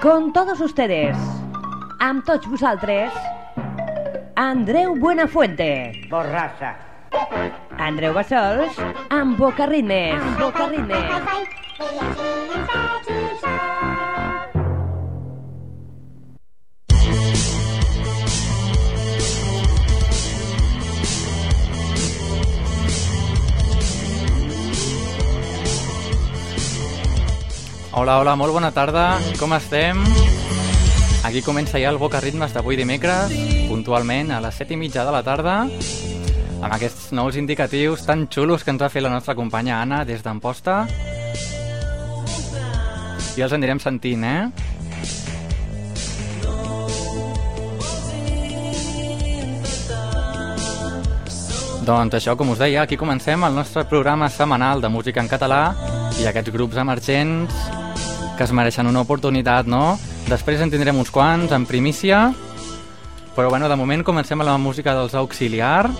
Con todos ustedes, amb tots vosaltres, Andreu Buenafuente. Borrassa. Andreu Bassols, amb Boca Ritmes. Amb Boca Ritmes. Hola, hola, molt bona tarda. Com estem? Aquí comença ja el Boca Ritmes d'avui dimecres, puntualment a les 7 i mitja de la tarda, amb aquests nous indicatius tan xulos que ens ha fet la nostra companya Anna des d'Amposta. I els anirem sentint, eh? Doncs això, com us deia, aquí comencem el nostre programa setmanal de música en català i aquests grups emergents que es mereixen una oportunitat, no? Després en tindrem uns quants en primícia, però bueno, de moment comencem amb la música dels Auxiliar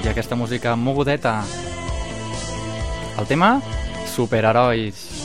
i aquesta música mogudeta. El tema? Superherois.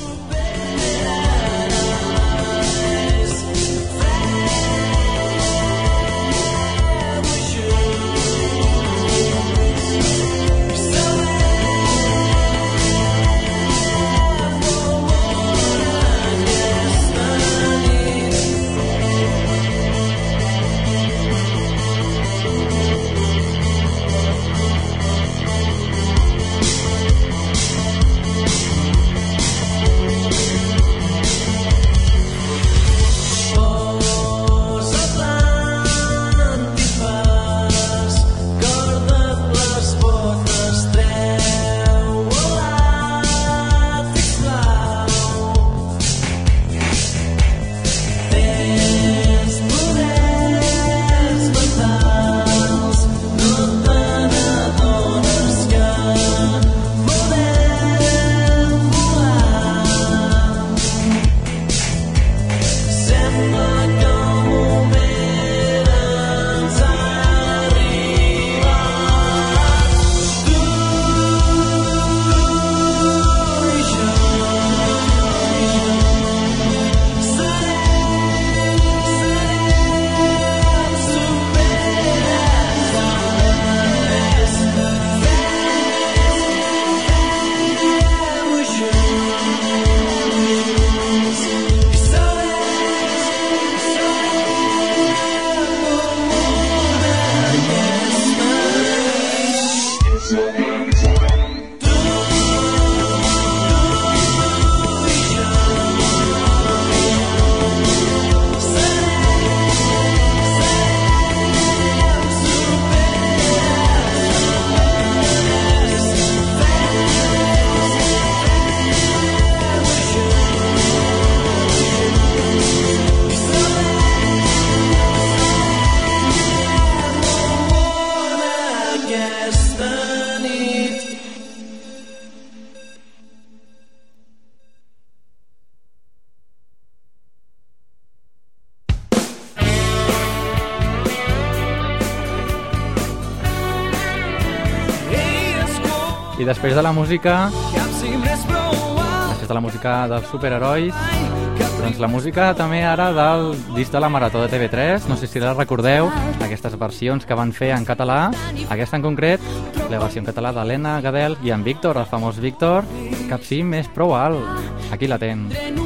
I després de la música... Després de la música dels superherois... Doncs la música també ara del disc de la Marató de TV3, no sé si la recordeu, aquestes versions que van fer en català, aquesta en concret, la versió en català d'Helena Gadel i en Víctor, el famós Víctor, cap sí més prou alt. Aquí la tens.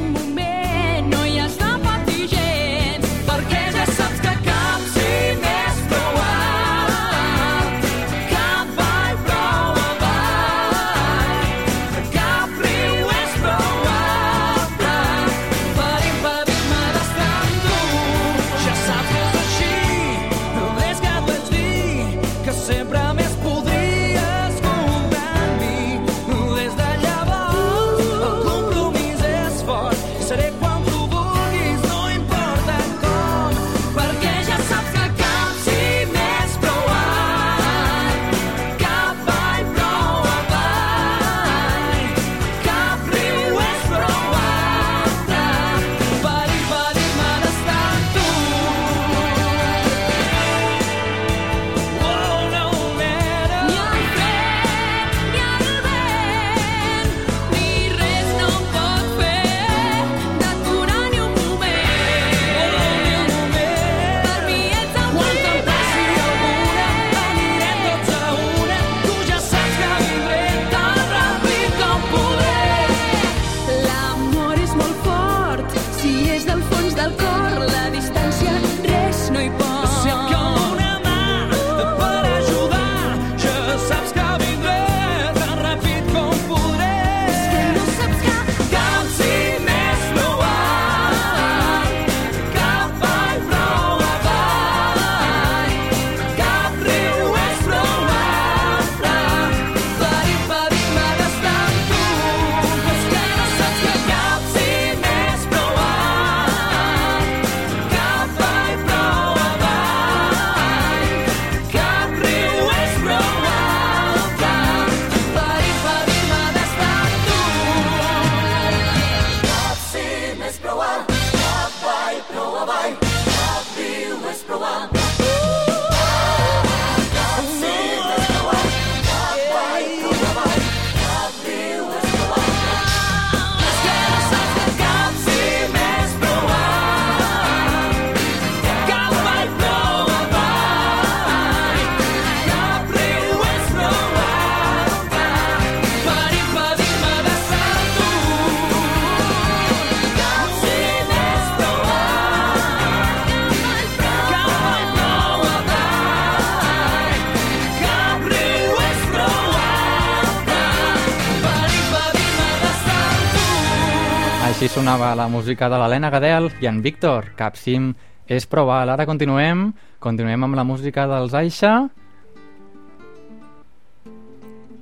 Sonava la música de l'Helena Gadel i en Víctor. Capsim és prou alt. Ara continuem, continuem amb la música dels Aixa.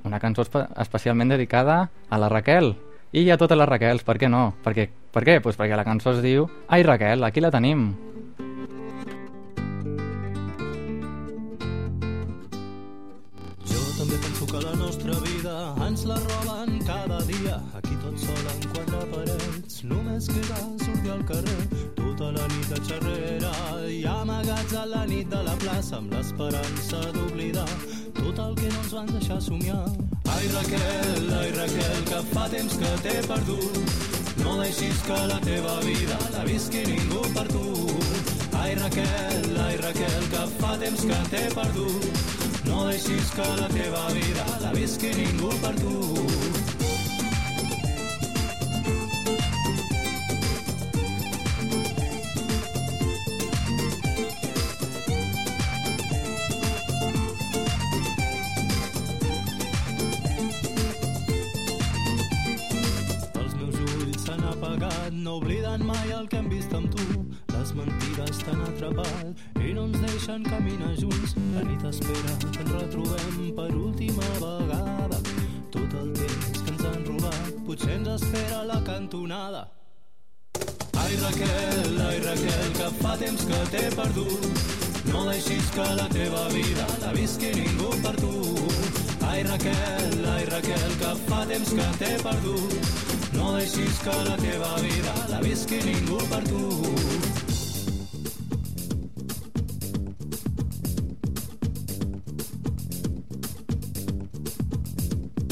Una cançó espe especialment dedicada a la Raquel. I a totes les Raquels, per què no? Perquè, per què? Pues perquè la cançó es diu Ai Raquel, aquí la tenim. Jo també penso que la nostra vida ens la roben només queda sortir al carrer. Tota la nit de xerrera i amagats a la nit de la plaça amb l'esperança d'oblidar tot el que no ens van deixar somiar. Ai Raquel, ai Raquel, que fa temps que t'he perdut. No deixis que la teva vida la visqui ningú per tu. Ai Raquel, ai Raquel, que fa temps que t'he perdut. No deixis que la teva vida la visqui ningú per tu. Que t'he perdut. No deixis que la teva vida la visqui ningú per tu. Ai Raquel, ai Raquel, que fa temps que t'he perdut. No deixis que la teva vida la visqui ningú per tu.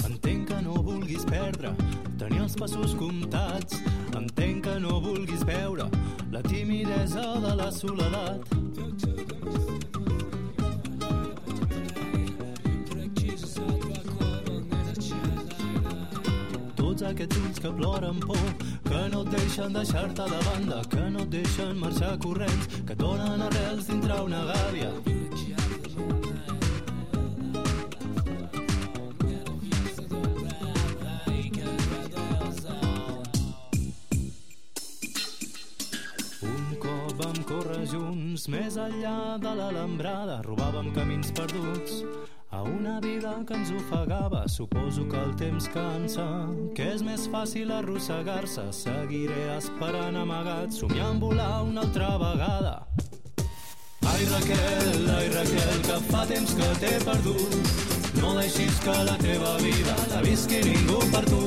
Entenc que no vulguis perdre, tenir els passos comptats. Entenc que no vulguis veure timidesa de la soledat. Tots aquests ulls que ploren por, que no et deixen deixar-te de banda, que no et deixen marxar corrents, que et donen arrels dintre una gàbia. Junts més enllà de l'alambrada, robàvem camins perduts a una vida que ens ofegava. Suposo que el temps cansa, que és més fàcil arrossegar-se. Seguiré esperant amagat, somiant volar una altra vegada. Ai Raquel, ai Raquel, que fa temps que t'he perdut. No deixis que la teva vida la visqui ningú per tu.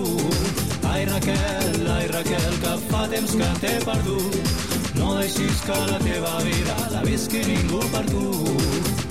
Ai Raquel, ai Raquel, que fa temps que t'he perdut. No deixis que la teva vida la visqui ningú per tu.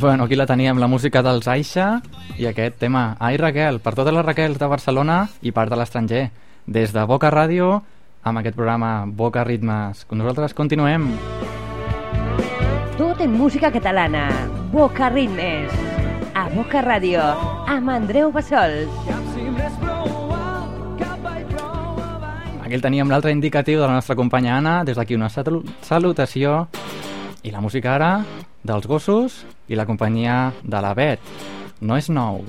Bueno, aquí la teníem, la música dels Aixa i aquest tema, Ai Raquel, per totes les Raquels de Barcelona i part de l'estranger. Des de Boca Ràdio, amb aquest programa Boca Ritmes. Nosaltres continuem. Tot en música catalana. Boca Ritmes. A Boca Ràdio. Amb Andreu Bassols. Aquí el teníem l'altre indicatiu de la nostra companya Anna. Des d'aquí una salu- salutació. I la música ara dels gossos i la companyia de la Bet. No és nou.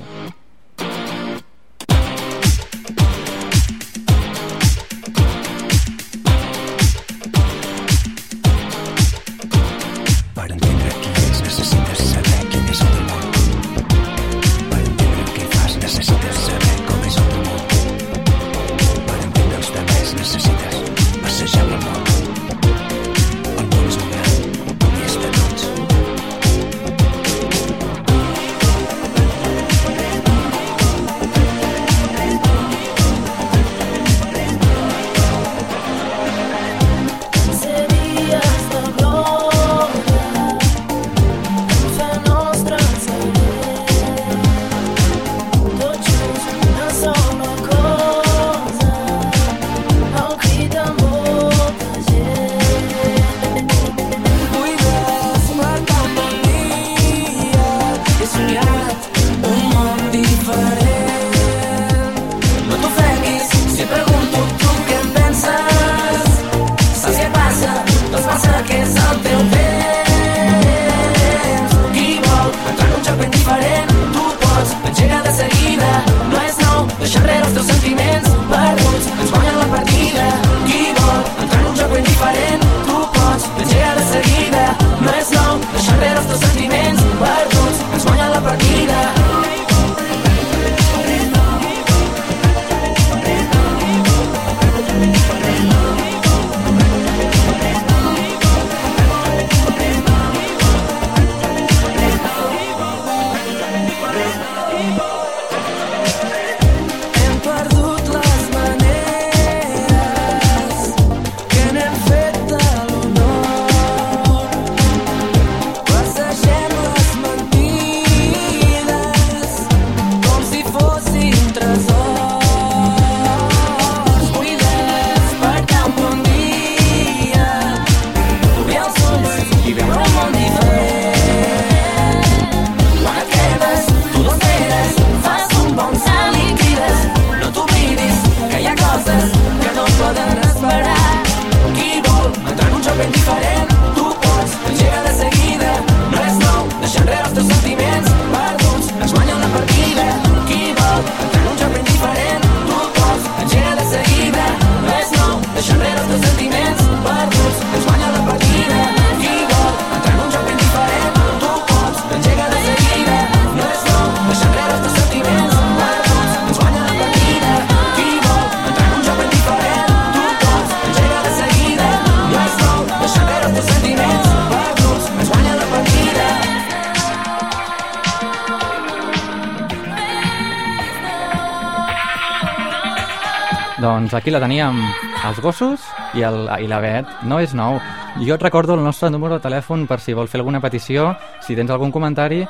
Doncs aquí la teníem, els gossos i, el, i la Bet. No és nou. Jo et recordo el nostre número de telèfon per si vol fer alguna petició, si tens algun comentari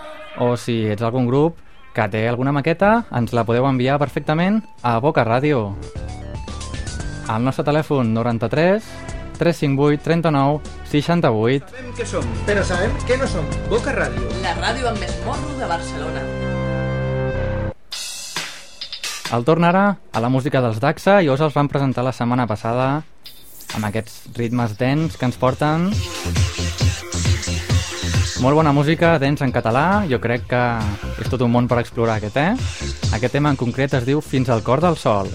o si ets algun grup que té alguna maqueta, ens la podeu enviar perfectament a Boca Ràdio. Al nostre telèfon 93 358 39 68. Sabem què som, però sabem què no som. Boca Ràdio. La ràdio amb més morro de Barcelona. El torn ara a la música dels Daxa i us els van presentar la setmana passada amb aquests ritmes dents que ens porten molt bona música, dents en català, jo crec que és tot un món per explorar aquest, eh? Aquest tema en concret es diu Fins al cor del sol.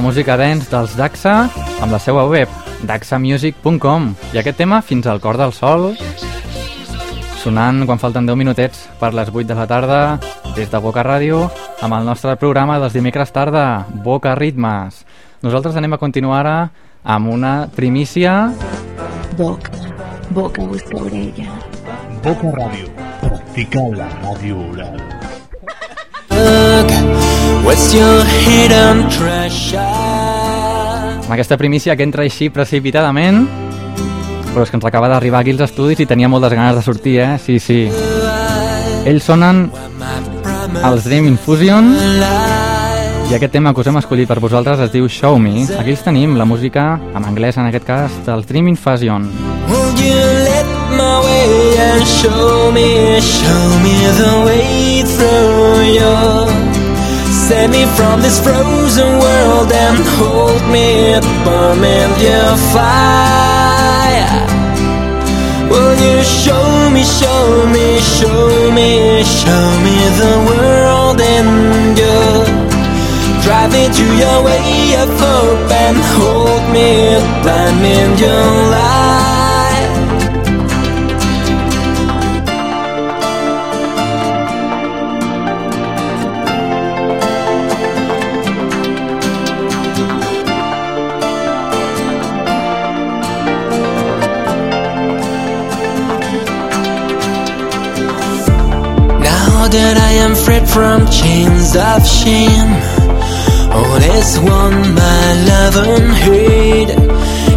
La música dance dels Daxa amb la seva web, daxamusic.com i aquest tema fins al cor del sol sonant quan falten 10 minutets per les 8 de la tarda des de Boca Ràdio amb el nostre programa dels dimecres tarda, Boca Ritmes. Nosaltres anem a continuar ara amb una primícia Boca, boca busca orella. Boca Radio. Practica la radio oral. What's your hidden treasure? amb aquesta primícia que entra així precipitadament però és que ens acaba d'arribar aquí als estudis i tenia moltes ganes de sortir, eh? Sí, sí. Ells sonen els Dream Infusion I aquest tema que us hem escollit per vosaltres es diu Show Me. Aquí els tenim, la música, en anglès en aquest cas, del Dream Invasion. Will you let my way and show me, show me the way through you? Save me from this frozen world and hold me burn in your fire. Will you show me, show me, show me, show me the world and you? Drive me to your way of hope and hold me blind in your light. That I am freed from chains of shame, oh, all is one my love and hate.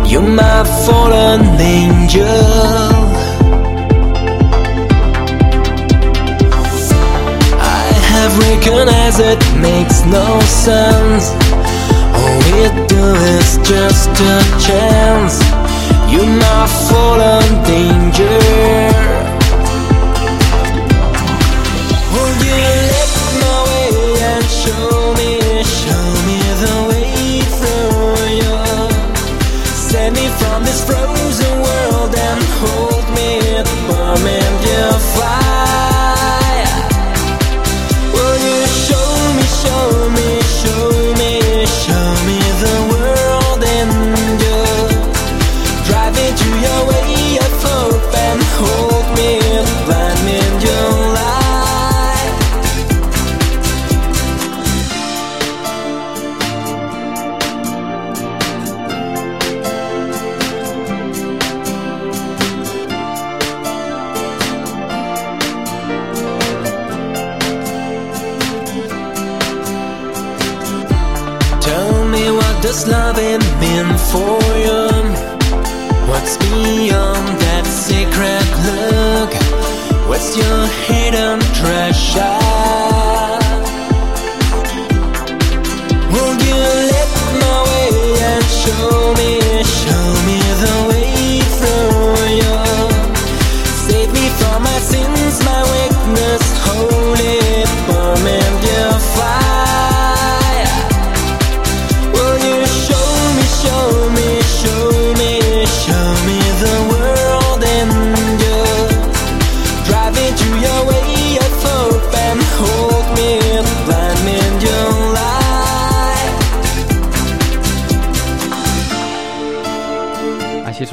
You're my fallen angel. I have recognized it makes no sense. All we do is just a chance. You're my fallen danger.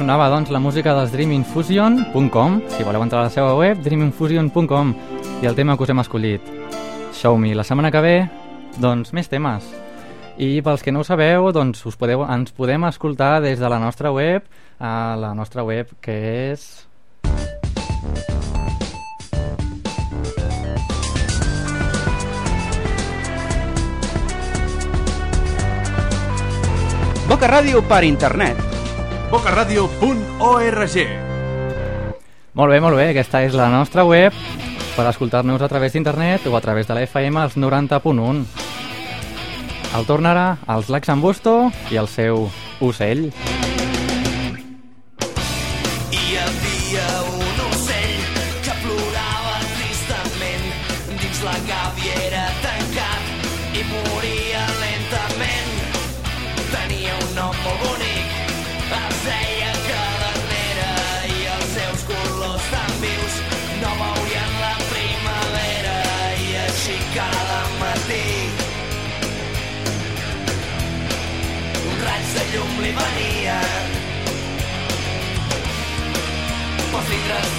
Sonava, doncs, la música dels dreaminfusion.com. Si voleu entrar a la seva web, dreaminfusion.com. I el tema que us hem escollit, Show Me. La setmana que ve, doncs, més temes. I pels que no ho sabeu, doncs, us podeu, ens podem escoltar des de la nostra web, a la nostra web, que és... Boca Ràdio per internet. bocaradio.org Molt bé, molt bé, aquesta és la nostra web per escoltar-nos a través d'internet o a través de la FM als 90.1. El tornarà als Lacs en Busto i el seu ocell. Hi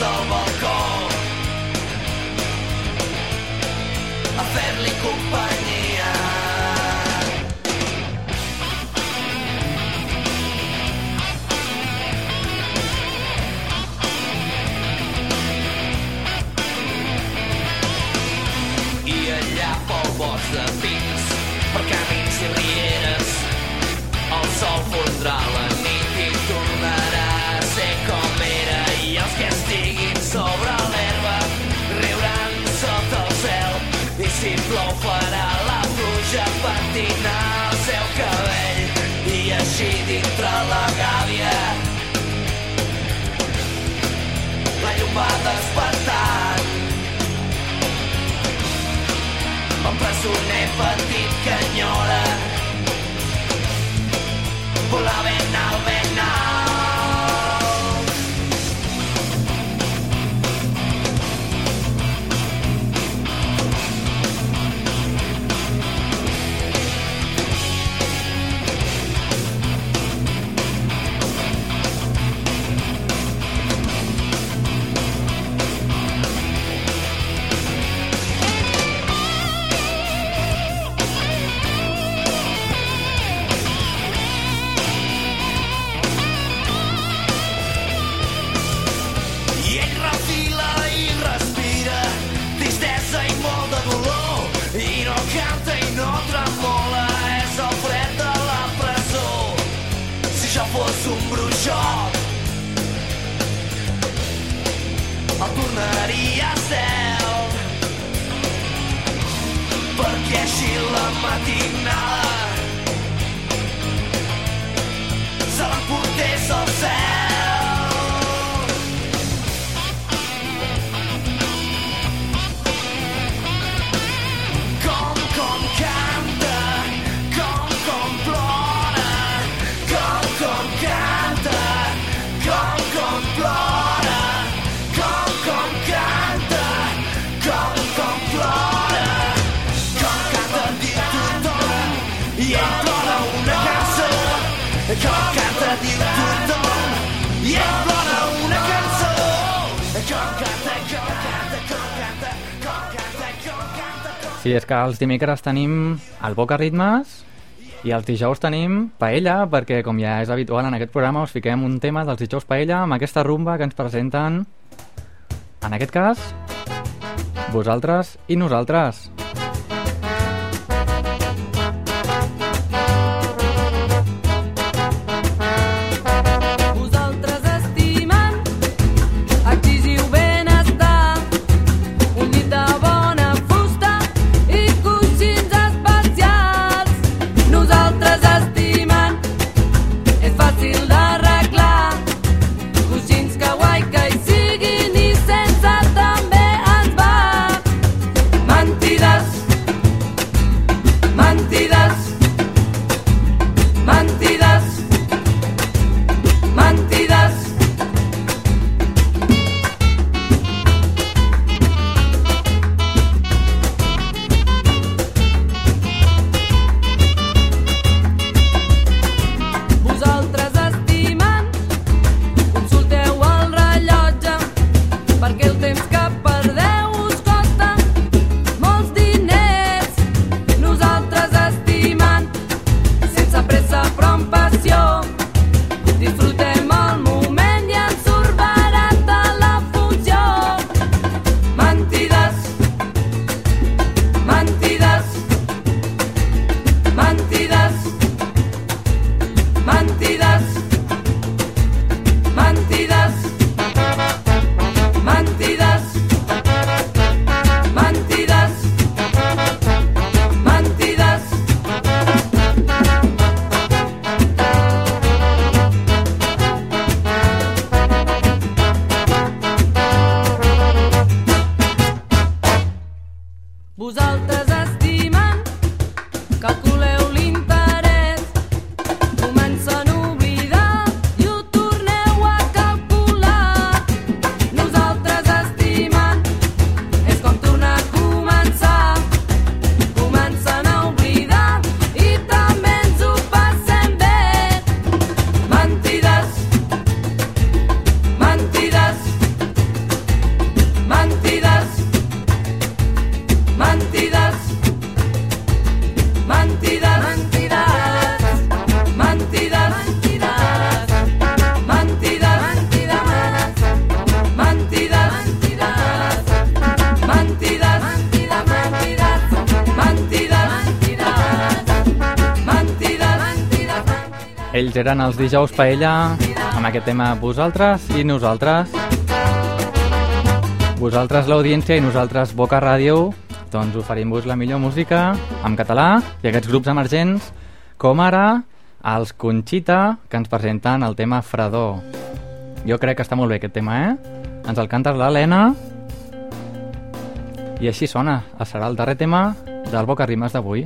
del a fer-li companyia. així dintre la gàbia. La llum va despertant. Un presoner petit que enyora. Volar Volava mattina Sí, és que els dimecres tenim el Boca Ritmes i els dijous tenim Paella, perquè com ja és habitual en aquest programa us fiquem un tema dels dijous Paella amb aquesta rumba que ens presenten, en aquest cas, vosaltres i nosaltres. Ells eren els dijous paella, amb aquest tema vosaltres i nosaltres. Vosaltres l'audiència i nosaltres Boca Ràdio, doncs oferim-vos la millor música en català i aquests grups emergents, com ara els Conchita que ens presenten el tema Fredor. Jo crec que està molt bé aquest tema, eh? Ens el canta l'Helena i així sona. Serà el darrer tema del Boca Rimes d'avui.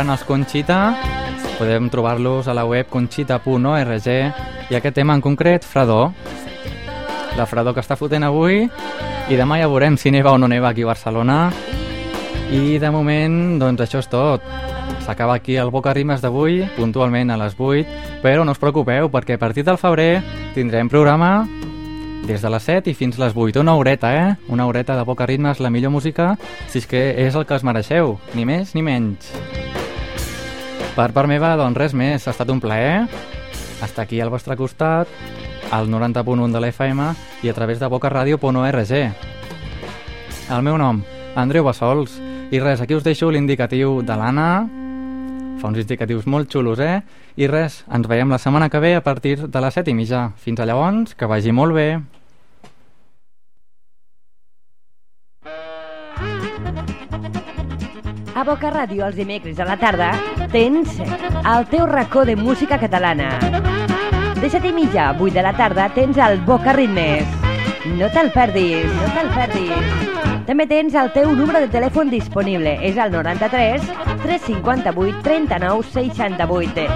Eren els Conxita, podem trobar-los a la web conxita.org i aquest tema en concret, fredor. La fredor que està fotent avui i demà ja veurem si neva o no neva aquí a Barcelona. I de moment, doncs això és tot. S'acaba aquí el Boca Rimes d'avui, puntualment a les 8, però no us preocupeu perquè a partir del febrer tindrem programa des de les 7 i fins les 8, una horeta, eh? Una horeta de Boca Ritmes, la millor música, si és que és el que es mereixeu, ni més ni menys. Per part meva, doncs res més, ha estat un plaer estar aquí al vostre costat, al 90.1 de l'FM i a través de bocaradio.org. El meu nom, Andreu Bassols, i res, aquí us deixo l'indicatiu de l'Anna, fa uns indicatius molt xulos, eh? I res, ens veiem la setmana que ve a partir de les 7 i mitja. Fins a llavors, que vagi molt bé. A Boca Ràdio els dimecres a la tarda tens el teu racó de música catalana. De set i mitja a 8 de la tarda tens el Boca Ritmes. No te'l perdis, no te'l perdis. També tens el teu número de telèfon disponible. És el 93 358 39 68.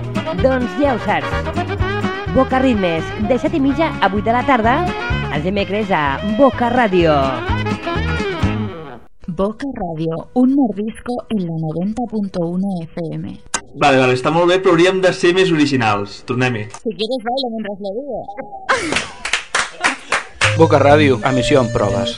Doncs ja ho saps. Boca Ritmes, de set i mitja a 8 de la tarda, els dimecres a Boca Ràdio. Boca Radio, un mordisco en la 90.1 FM. Vale, vale, està molt bé, però hauríem de ser més originals. Tornem-hi. Si quieres baila mientras lo digo. Boca Ràdio, emissió en proves.